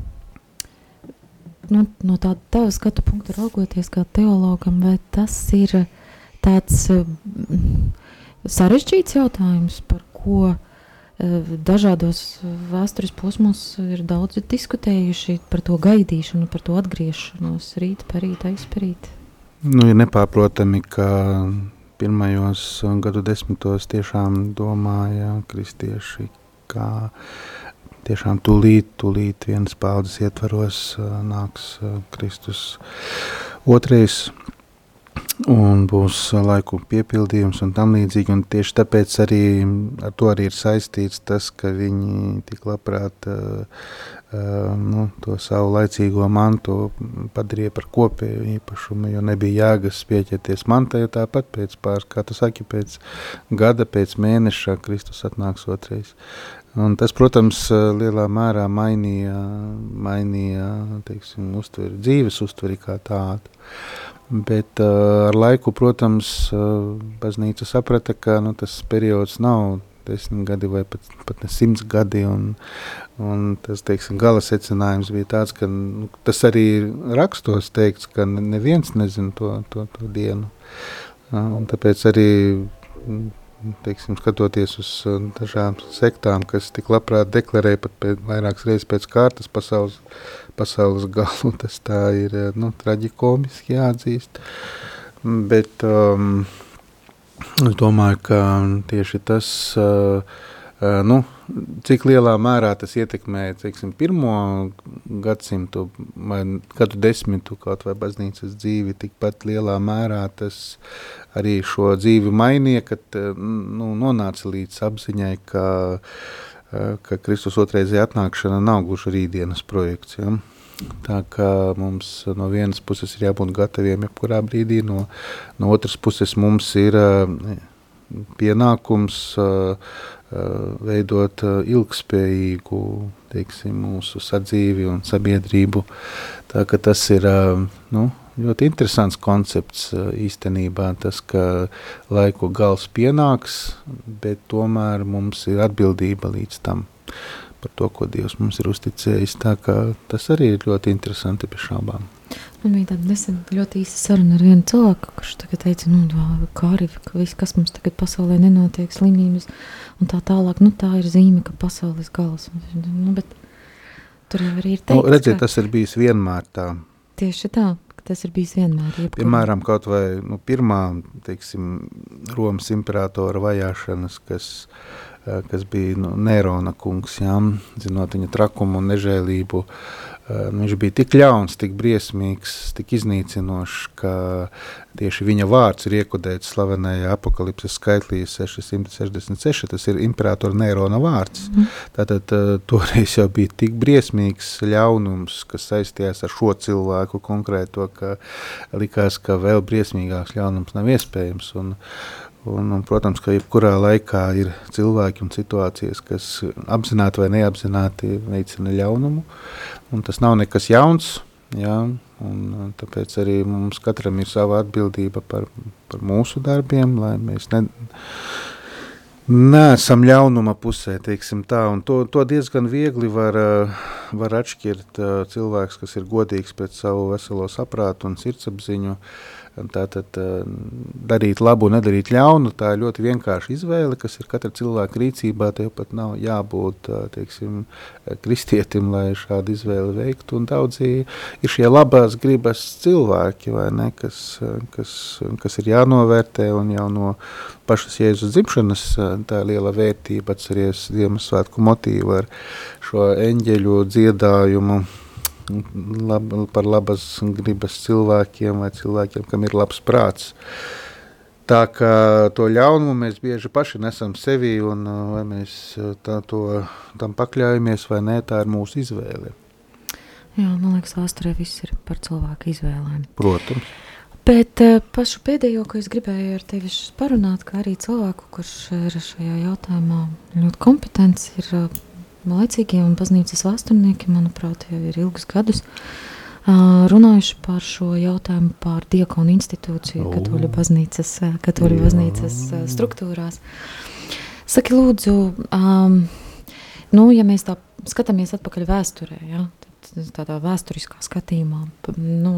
nu, no tāda tava skatu punkta raugoties kā teologam, vai tas ir tāds mm, sarežģīts jautājums, par ko eh, dažādos vēstures posmos ir daudz diskutējuši par to gaidīšanu, par to atgriešanos rīt, parīt, aizparīt? Nu, ir nepārprotami, ka pirmajos gadu desmitos tiešām domāja kristieši, kā tiešām tūlīt, tūlīt vienas paudzes ietvaros nāks Kristus. Otrais, un būs laiku piepildījums un tam līdzīgi, un tieši tāpēc arī ar to arī ir saistīts tas, ka viņi tik labprāt nu, to savu laicīgo mantu padarīja par kopēju īpašumu, jo nebija jēgas pieķerties mantai, jo tāpat pēc pāris, kā tu saki, pēc gada, pēc mēneša Kristus atnāks otrais. Un tas, protams, lielā mērā mainīja, mainīja teiksim, uztveri, dzīves uztveri kā tādu. Bet uh, ar laiku, protams, uh, baznīca saprata, ka nu, tas periods nav desmit gadi vai pat, pat ne simts gadi. Un, un tas teiksim, gala secinājums bija tāds, ka nu, tas arī rakstos teikts, ka neviens nezina to, to, to dienu. Uh, un tāpēc arī teiksim, skatoties uz dažām sektām, kas tik labprāt deklarē pat pēc, vairākas reizes pēc kārtas pasaules pasaules galu. Tas tā ir nu, traģikomiski jāatzīst. Bet um, es domāju, ka tieši tas, nu, cik lielā mērā tas ietekmē teiksim, pirmo gadsimtu vai gadu desmitu kaut vai baznīcas dzīvi, tikpat lielā mērā tas arī šo dzīvi mainīja, kad nu, nonāca līdz apziņai, ka ka Kristus otrreizēja atnākšana nav gluži rītdienas projekts. Ja? Tā kā mums no vienas puses ir jābūt gataviem jebkurā brīdī, no, no otras puses mums ir pienākums veidot ilgspējīgu teiksim, mūsu sadzīvi un sabiedrību. Tā, tas ir nu, ļoti interesants koncepts īstenībā, tas, ka laiku gals pienāks, bet tomēr mums ir atbildība līdz tam par to, ko Dievs mums ir uzticējis. Tas arī ir ļoti interesanti pie šābām. Man bija tāda nesen ļoti īsa saruna ar vienu cilvēku, kurš teica, nu, kā arī viss, kas mums tagad pasaulē nenotiek, slimības un tā tālāk, nu, tā ir zīme, ka pasaules gals. Nu, bet tur jau arī ir teikts, nu, redziet, ka... tas ir bijis vienmēr tā. Tieši tā, tas ir bijis vienmēr. Jebkur. Piemēram, kaut vai nu, pirmā, teiksim, Romas imperatora vajāšanas, kas, kas bija nu, Nerona kungs, jā, zinot viņa trakumu un nežēlību, uh, Viņš bija tik ļauns, tik briesmīgs, tik iznīcinošs, ka tieši viņa vārds ir iekodēts slavenajā apakalipses skaitlī 666. Tas ir imperatora Nerona vārds. Mm. Tātad toreiz jau bija tik briesmīgs ļaunums, kas saistījās ar šo cilvēku konkrēto, ka likās, ka vēl briesmīgāks ļaunums nav iespējams. Un, Un, un, protams, ka jebkurā laikā ir cilvēki un situācijas, kas apzināti vai neapzināti veicina ļaunumu. Tas nav nekas jauns. Jā, un, tāpēc arī mums katram ir sava atbildība par, par mūsu darbiem, lai mēs ne, neesam ļaunuma pusē. To, to diezgan viegli var, var atšķirt cilvēks, kas ir godīgs pēc savu veselo saprātu un sirdsapziņu. Uh, Tātad darīt labu, nedarīt ļaunu, tā ir ļoti vienkārša izvēle, kas ir katra cilvēka rīcībā. Tev pat nav jābūt teiksim, kristietim, lai šādu izvēli veiktu. Un daudzi ir šie labās gribas cilvēki, ne, kas, kas, kas ir jānovērtē un jau no pašas Jēzus dzimšanas tā liela vērtība atceries Ziemassvētku motīvu ar šo eņģeļu dziedājumu lab, par labas gribas cilvēkiem vai cilvēkiem, kam ir labs prāts. Tā kā to ļaunumu mēs bieži paši nesam sevī, un vai mēs tā, to, tam pakļaujamies vai nē, tā ir mūsu izvēle. Jā, man liekas, vēsturē viss ir par cilvēku izvēlēm. Protams. Bet uh, pašu pēdējo, ko es gribēju ar tevi parunāt, kā arī cilvēku, kurš ir šajā jautājumā ļoti kompetents, ir uh, laicīgie un baznīcas vēsturnieki, manuprāt, jau ir ilgus gadus runājuši par šo jautājumu par diakonu institūciju katoļu baznīcas, katoļu baznīcas struktūrās. Saki lūdzu, um, nu, ja mēs tā skatāmies atpakaļ vēsturē, ja, tad tādā vēsturiskā skatījumā, nu,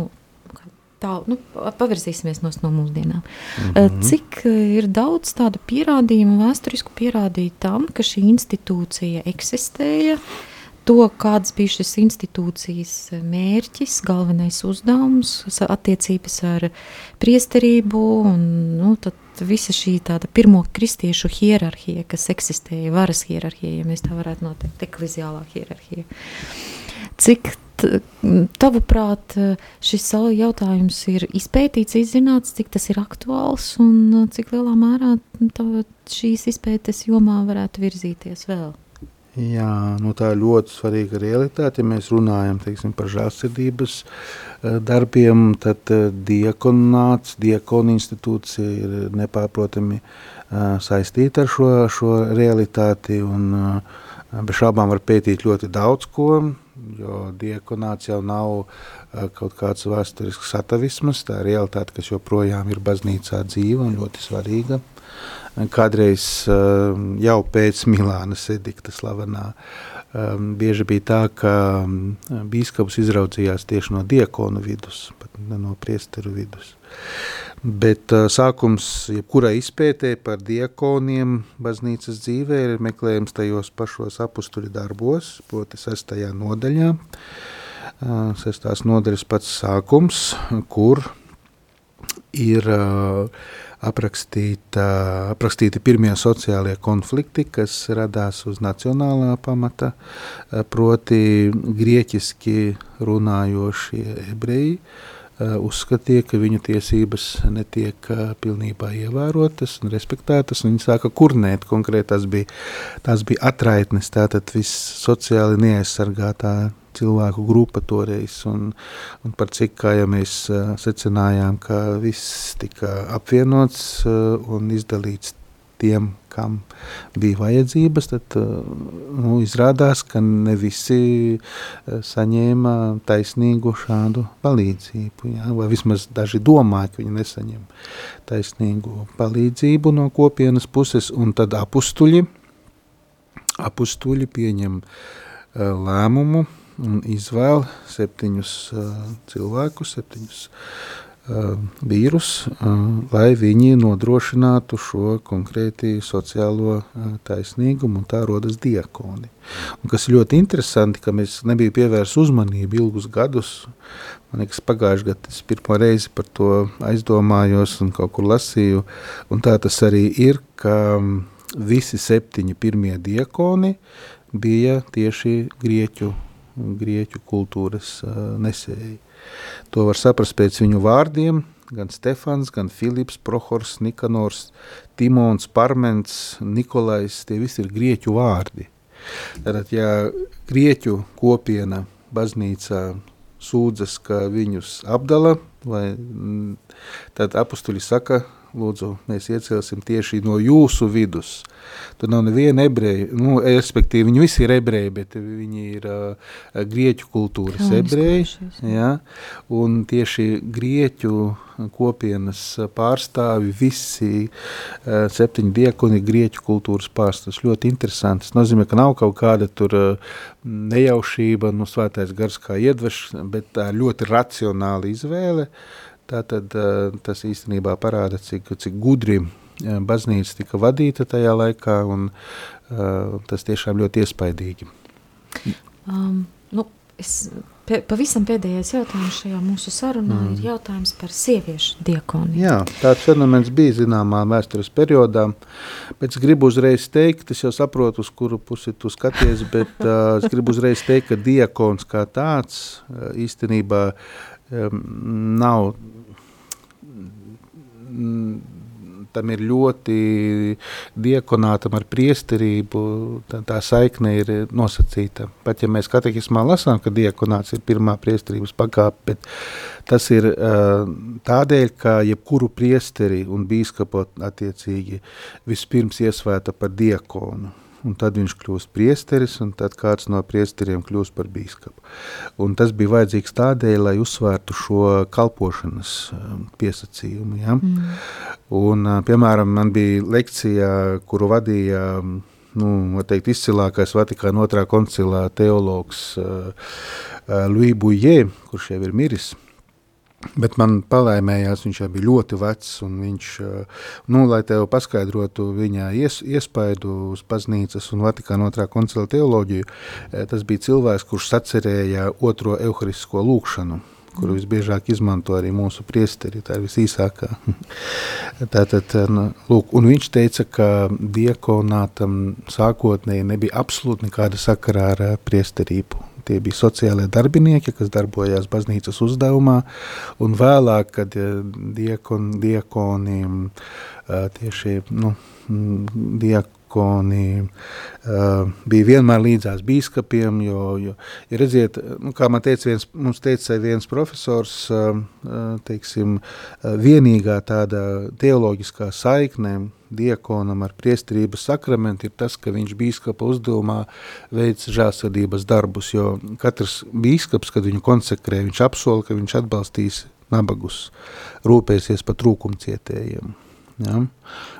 tālu, nu, pavirzīsimies no, mūsdienām. Mm -hmm. Cik ir daudz tādu pierādījumu, vēsturisku pierādījumu tam, ka šī institūcija eksistēja, to, kāds bija šis institūcijas mērķis, galvenais uzdevums, attiecības ar priesterību un nu, visa šī tāda pirmo kristiešu hierarhija, kas eksistēja, varas hierarhija, ja mēs tā varētu noteikt, ekleziālā hierarhija. Cik tavuprāt, šis jautājums ir izpētīts, izzināts, cik tas ir aktuāls un cik lielā mērā tavu, šīs izpētes jomā varētu virzīties vēl? Jā, nu tā ir ļoti svarīga realitāte. Ja mēs runājam teiksim, par žēlsirdības darbiem, tad diekonāts, diekona institūcija ir nepārprotami saistīta ar šo, šo realitāti. Un, bez šaubām var pētīt ļoti daudz ko, jo diekonāts jau nav kaut kāds vēsturisks satavisms, tā ir realitāte, kas joprojām ir baznīcā dzīva un ļoti svarīga. Kādreiz jau pēc Milānas edikta slavenā bieži bija tā, ka bīskaps izraudzījās tieši no diekonu vidus, pat ne no priesteru vidus. Bet sākums jebkurai izpētē par diekoniem baznīcas dzīvē ir meklējums tajos pašos apustuļu darbos, proti sestajā nodaļā. Sestās nodaļas pats sākums, kur ir uh, aprakstīta, aprakstīti pirmie sociālie konflikti, kas radās uz nacionālā pamata, proti grieķiski runājošie ebreji uzskatīja, ka viņu tiesības netiek pilnībā ievērotas un respektētas, un viņi sāka kurnēt. Konkrēti, tas bija, tās bija atraitnes, tātad viss sociāli neaizsargātā cilvēku grupa toreiz, un, un par cik, kā jau mēs uh, secinājām, ka viss tika apvienots un izdalīts tiem, kam bija vajadzības, tad uh, nu, izrādās, ka ne visi uh, saņēma taisnīgu šādu palīdzību, jā, vai vismaz daži domāja, ka viņi nesaņem taisnīgu palīdzību no kopienas puses, un tad apustuļi, apustuļi pieņem uh, lēmumu, un izvēl septiņus cilvēkus, septiņus uh, vīrus, uh, lai viņi nodrošinātu šo konkrēti sociālo uh, taisnīgumu, un tā rodas diakoni. Un kas ļoti interesanti, ka mēs nebija pievērs uzmanību ilgus gadus, man liekas pagājuši gadu es pirmo reizi par to aizdomājos un kaut kur lasīju, un tā tas arī ir, ka visi septiņi pirmie diakoni bija tieši grieķu grieķu kultūras nesēji. To var saprast pēc viņu vārdiem, gan Stefans, gan Filips, Prohors, Nikanors, Timons, Parments, Nikolais, tie visi ir grieķu vārdi. Tātad, ja grieķu kopiena baznīcā sūdzas, ka viņus apdala, vai, tad apustuļi saka, lūdzu, mēs iecelsim tieši no jūsu vidus. Tur nav neviena ebreja, nu, respektīvi, viņi visi ir ebreji, bet viņi ir uh, grieķu kultūras ebreji, ja, un tieši grieķu kopienas pārstāvi, visi uh, septiņi diekoni grieķu kultūras pārstāvis. Ļoti interesanti. Tas nozīmē, ka nav kaut kāda tur uh, nejaušība, nu, svētais gars kā iedveš, bet tā ļoti racionāla izvēle, uh, Tātad tas īstenībā parāda, cik, cik gudri baznīca tika vadīta tajā laikā, un tas tiešām ļoti iespaidīgi. Um, nu, es, pie, pavisam pēdējais jautājums šajā mūsu sarunā mm. ir jautājums par sieviešu diakoni. Jā, tāds fenomens bija zināmā vēstures periodā, bet es gribu uzreiz teikt, es jau saprotu, uz kuru pusi tu skaties, bet uh, es gribu uzreiz teikt, ka diakons kā tāds uh, īstenībā um, nav tam ir ļoti diekonātam ar priesterību, tā, tā saikne ir nosacīta. Pat ja mēs katehismā lasām, ka diekonāts ir pirmā priesterības pakāpe, bet tas ir tādēļ, ka jebkuru priesteri un bīskapu attiecīgi vispirms iesvēta par diekonu un tad viņš kļūst priesteris, un tad kāds no priesteriem kļūst par bīskapu. Un tas bija vajadzīgs tādēļ, lai uzsvērtu šo kalpošanas um, piesacījumu. Ja? Mm. Un, uh, piemēram, man bija lekcija, kuru vadīja um, nu, teikt, izcilākais Vatikāna otrā koncilā teologs uh, uh, Louis Bouillet, kurš jau ir miris. Bet man palaimējās, viņš jau bija ļoti vecs, un viņš, eh, nu, lai tev paskaidrotu viņa ies, iespaidu uz baznīcas un Vatikāna otrā koncila teoloģiju, eh, tas bija cilvēks, kurš sacerēja otro euharistisko lūkšanu, kuru visbiežāk izmanto arī mūsu priesteri, tā ir visīsākā. Tātad, eh, nu, lūk, un viņš teica, ka diekonātam sākotnēji nebija absolūti nekāda sakarā ar priesterību tie bija sociālie darbinieki, kas darbojās baznīcas uzdevumā, un vēlāk, kad diekon, diekoniem tieši nu, diek, diakoni uh, bija vienmēr līdzās bīskapiem, jo, jo ja redziet, nu, kā man teica viens, mums teica viens profesors, uh, teiksim, vienīgā tāda teoloģiskā saikne diekonam ar priesterības sakramentu ir tas, ka viņš bīskapa uzdevumā veic žāsadības darbus, jo katrs bīskaps, kad viņu konsekrē, viņš apsola, ka viņš atbalstīs nabagus, rūpēsies par trūkumcietējiem. Ja?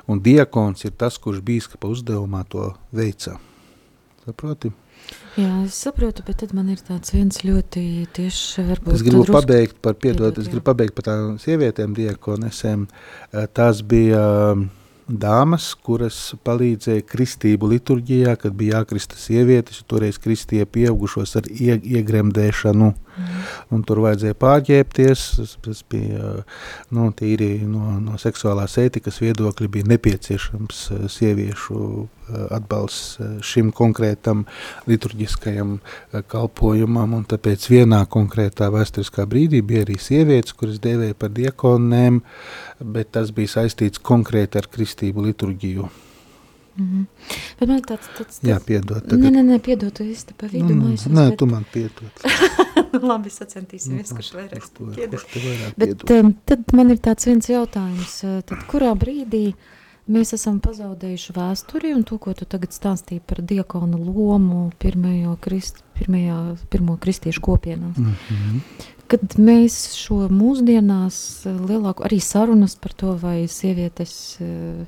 Un diakons ir tas, kurš bīskapa uzdevumā to veica. Saproti? Jā, es saprotu, bet tad man ir tāds viens ļoti tieši varbūt... Es gribu pabeigt par, piedot, piedot es gribu pabeigt par tām sievietēm diakonesēm. Eh, tās bija dāmas, kuras palīdzēja kristību liturģijā, kad bija jākrista sievietes, toreiz kristīja pieaugušos ar ie, iegremdēšanu. Un tur vajadzēja pārģēpties, tas bija nu, tīri no, no seksuālās ētikas viedokļa bija nepieciešams sieviešu atbalsts šim konkrētam liturģiskajam kalpojumam, un tāpēc vienā konkrētā vēsturiskā brīdī bija arī sievietes, kuras dēvēja par diekonēm, bet tas bija saistīts konkrēti ar kristību liturģiju. Mm -hmm. Bet man tāds, tāds, tāds... Jā, piedod. Tagad... Nē, nē, nē, piedod, tu esi pa vidu. Nu, nē, bet... tu man piedod. Labi, sacentīsimies, nu, kurš vairāk piedod. Bet um, tad man ir tāds viens jautājums, uh, tad kurā brīdī mēs esam pazaudējuši vēsturi un to, ko tu tagad stāstīji par diakonu lomu pirmajo krist, pirmajā, pirmo kristiešu kopienā. Mm -hmm. Kad mēs šo mūsdienās uh, lielāku, arī sarunas par to, vai sievietes uh,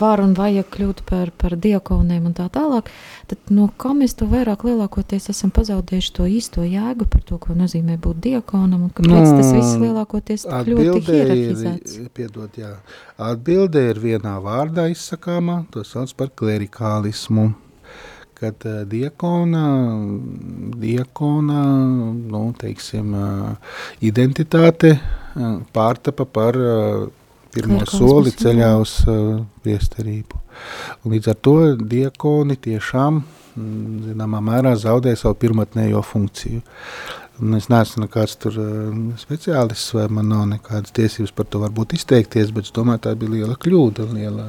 var un vajag kļūt par, par diakoniem un tā tālāk, tad no kā mēs to vairāk lielākoties esam pazaudējuši to īsto jēgu par to, ko nozīmē būt diakonam un kāpēc no, tas viss lielākoties ļoti hierarhizēts. Piedod, jā. Atbilde ir vienā vārdā izsakāmā, to sauc par klerikālismu kad uh, diakona, diakona nu, teiksim, uh, identitāte uh, pārtapa par pirmo soli ceļā uz uh, priesterību. Līdz ar to diakoni tiešām mm, zināmā mērā zaudē savu pirmatnējo funkciju. Un es neesmu nekāds tur uh, speciālists, vai man nav nekādas tiesības par to varbūt izteikties, bet es domāju, tā bija liela kļūda. Liela.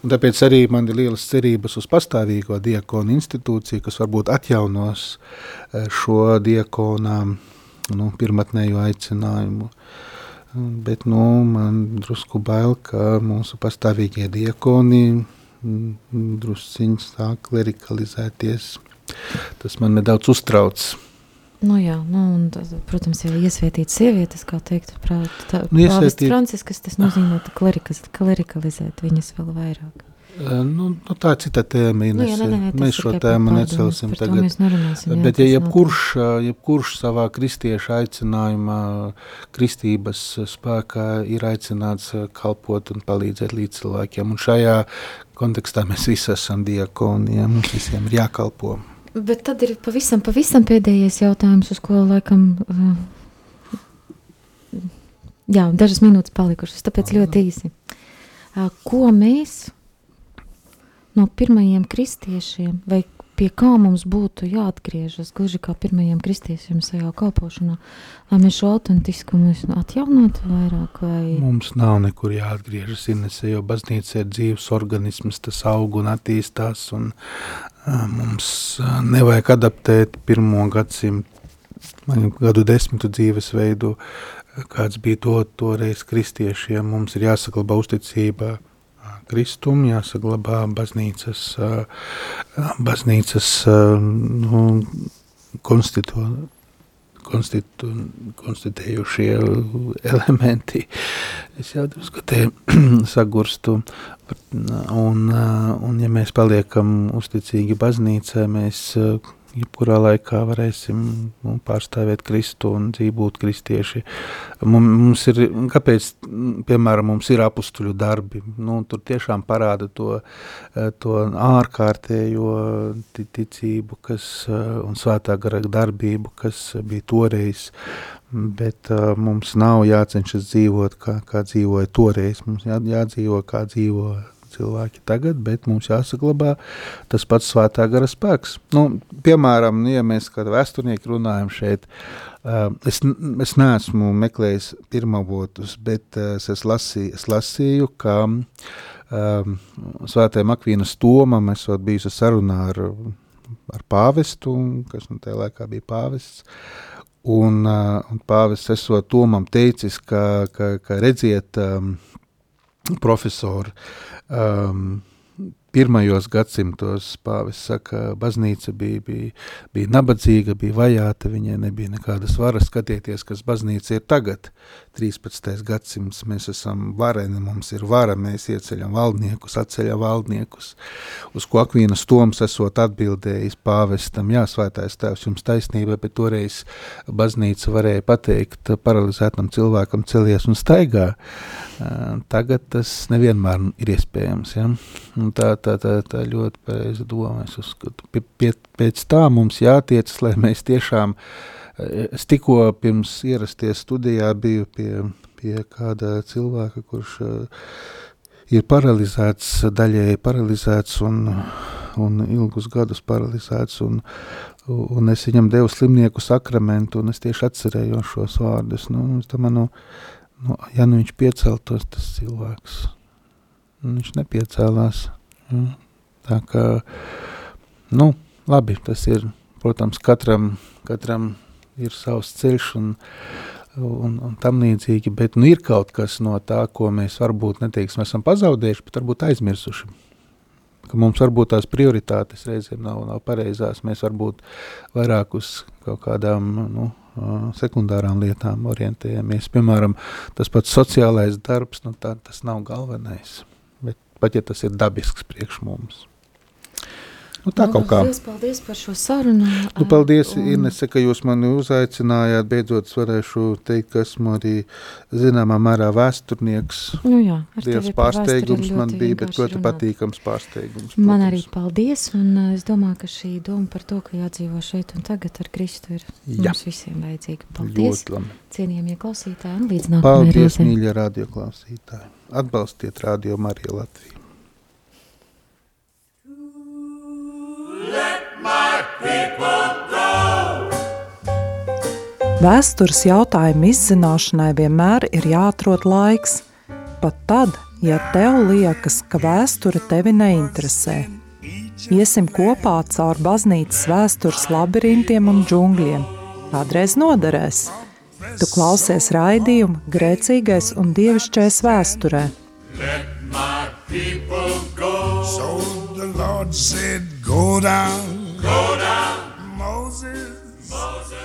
Un tāpēc arī man ir lielas cerības uz pastāvīgo diakonu institūciju, kas varbūt atjaunos uh, šo diakonām nu, pirmatnējo aicinājumu. Uh, Bet nu, man drusku bail, ka mūsu pastāvīgie diakoni mm, drusciņi sāk klerikalizēties. Tas man nedaudz uztrauc. Nu jā, nu, un, tas, protams, jau iesvētīt sievietes, kā teikt, prāt, tā, nu, iesvētīt... Franciskas, tas nozīmē klerikalizēt viņas vēl vairāk. Nu, nu, tā ir cita tēma. Nu, jā, ne, ne, mēs šo tēmu necelsim tagad. Nerunāsim, jā, Bet, ja jebkurš, jebkurš savā kristieša aicinājumā, kristības spēkā ir aicināts kalpot un palīdzēt līdz cilvēkiem, un šajā kontekstā mēs visi esam diakoni, ja mums visiem ir jākalpo. Bet tad ir pavisam, pavisam pēdējais jautājums, uz ko laikam, jā, dažas minūtes palikušas, tāpēc ļoti īsi. Ko mēs no pirmajiem kristiešiem, vai pie kā mums būtu jāatgriežas, gluži kā pirmajiem kristiešiem savā kalpošanā, lai mēs šo autentiskumu atjaunotu vairāk? Vai... Mums nav nekur jāatgriežas, Inese, jo baznīca ir dzīves organisms, tas aug un attīstās, un mums nevajag adaptēt pirmo gadsimtu, gadu desmitu dzīvesveidu, kāds bija to toreiz kristiešiem, mums ir jāsaglabā uzticība Kristum, jāsaglabā baznīcas, baznīcas nu, konstitu, konstitu, konstituējušie elementi. Es jau drusku te sagurstu. Un, un ja mēs paliekam uzticīgi baznīcai, mēs jebkurā laikā varēsim nu, pārstāvēt Kristu un dzīvot kristieši. Mums ir, kāpēc, piemēram, mums ir apustuļu darbi, nu, tur tiešām parāda to, to ārkārtējo ticību, kas, un svētā gara darbību, kas bija toreiz, bet uh, mums nav jācenšas dzīvot, kā, kā dzīvoja toreiz, mums jā, jādzīvo, kā dzīvo cilvēki tagad, bet mums jāsaglabā tas pats svētā gara spēks. Nu, piemēram, ja mēs kādu vēsturnieku runājam šeit, es, es neesmu meklējis pirmavotus, bet es lasīju, es lasīju ka svētajam Akvīnas Tomam esot bijusi sarunā ar, ar pāvestu, kas nu tajā laikā bija pāvests, Un, un pāvis esot Tomam teicis, ka, ka, ka redziet, um, profesori, um, pirmajos gadsimtos pāvis saka, baznīca bija, bija, bija nabadzīga, bija vajāta, viņai nebija nekādas varas skatieties, kas baznīca ir tagad, 13. gadsimts, mēs esam vareni, mums ir vara, mēs ieceļam valdniekus, atceļam valdniekus, uz ko Akvīnas Toms esot atbildējis pāvestam, jā, svētais tēvs, jums taisnība, bet toreiz baznīca varēja pateikt paralizētam cilvēkam celies un staigā, tagad tas nevienmēr ir iespējams, ja? un tā tā, tā, tā ļoti pareiza doma. Es uzskatu, pie, pie, pēc tā mums jātiecas, lai mēs tiešām, eh, es tikko pirms ierasties studijā biju pie, pie kāda cilvēka, kurš uh, ir paralizēts, daļēji paralizēts un, un ilgus gadus paralizēts, un, un es viņam devu slimnieku sakramentu, un es tieši atcerējos šos vārdus. Nu, es domāju, nu, nu, ja nu viņš pieceltos, tas cilvēks, nu, viņš nepiecēlās. Mm. Tā kā, nu, labi, tas ir, protams, katram, katram ir savs ceļš un, un, un tam līdzīgi, bet nu ir kaut kas no tā, ko mēs varbūt neteiksim, esam pazaudējuši, bet varbūt aizmirsuši. Ka mums varbūt tās prioritātes reizēm nav, nav pareizās, mēs varbūt vairāk uz kaut kādām, nu, sekundārām lietām orientējamies. Piemēram, tas pats sociālais darbs, nu tā, tas nav galvenais pat ja tas ir dabisks priekš mums. Nu, tā kaut kā. Lielas paldies par šo sarunu. Nu, paldies, un... Inese, ka jūs mani uzaicinājāt. Beidzot, varēšu teikt, ka esmu arī zināmā mērā vēsturnieks. Nu jā, Liels pārsteigums man bija, bet ļoti runāt. patīkams pārsteigums. Protams. Man arī paldies, un uh, es domāju, ka šī doma par to, ka jādzīvo šeit un tagad ar Kristu ir jā. mums visiem vajadzīga. Paldies, cienījamie klausītāji, un līdz nākamajai reizei. Paldies, mīļie radio klausītāji. Atbalstiet Radio Mariju Latviju. Vēstures jautājumu izzināšanai vienmēr ir jāatrod laiks, pat tad, ja tev liekas, ka vēsture tevi neinteresē. Iesim kopā caur baznīcas vēstures labirintiem un džungļiem. Kādreiz noderēs! Tu klausies raidījumu grēcīgais un dievišķais vēsturē. So go down, go down, Moses, Moses.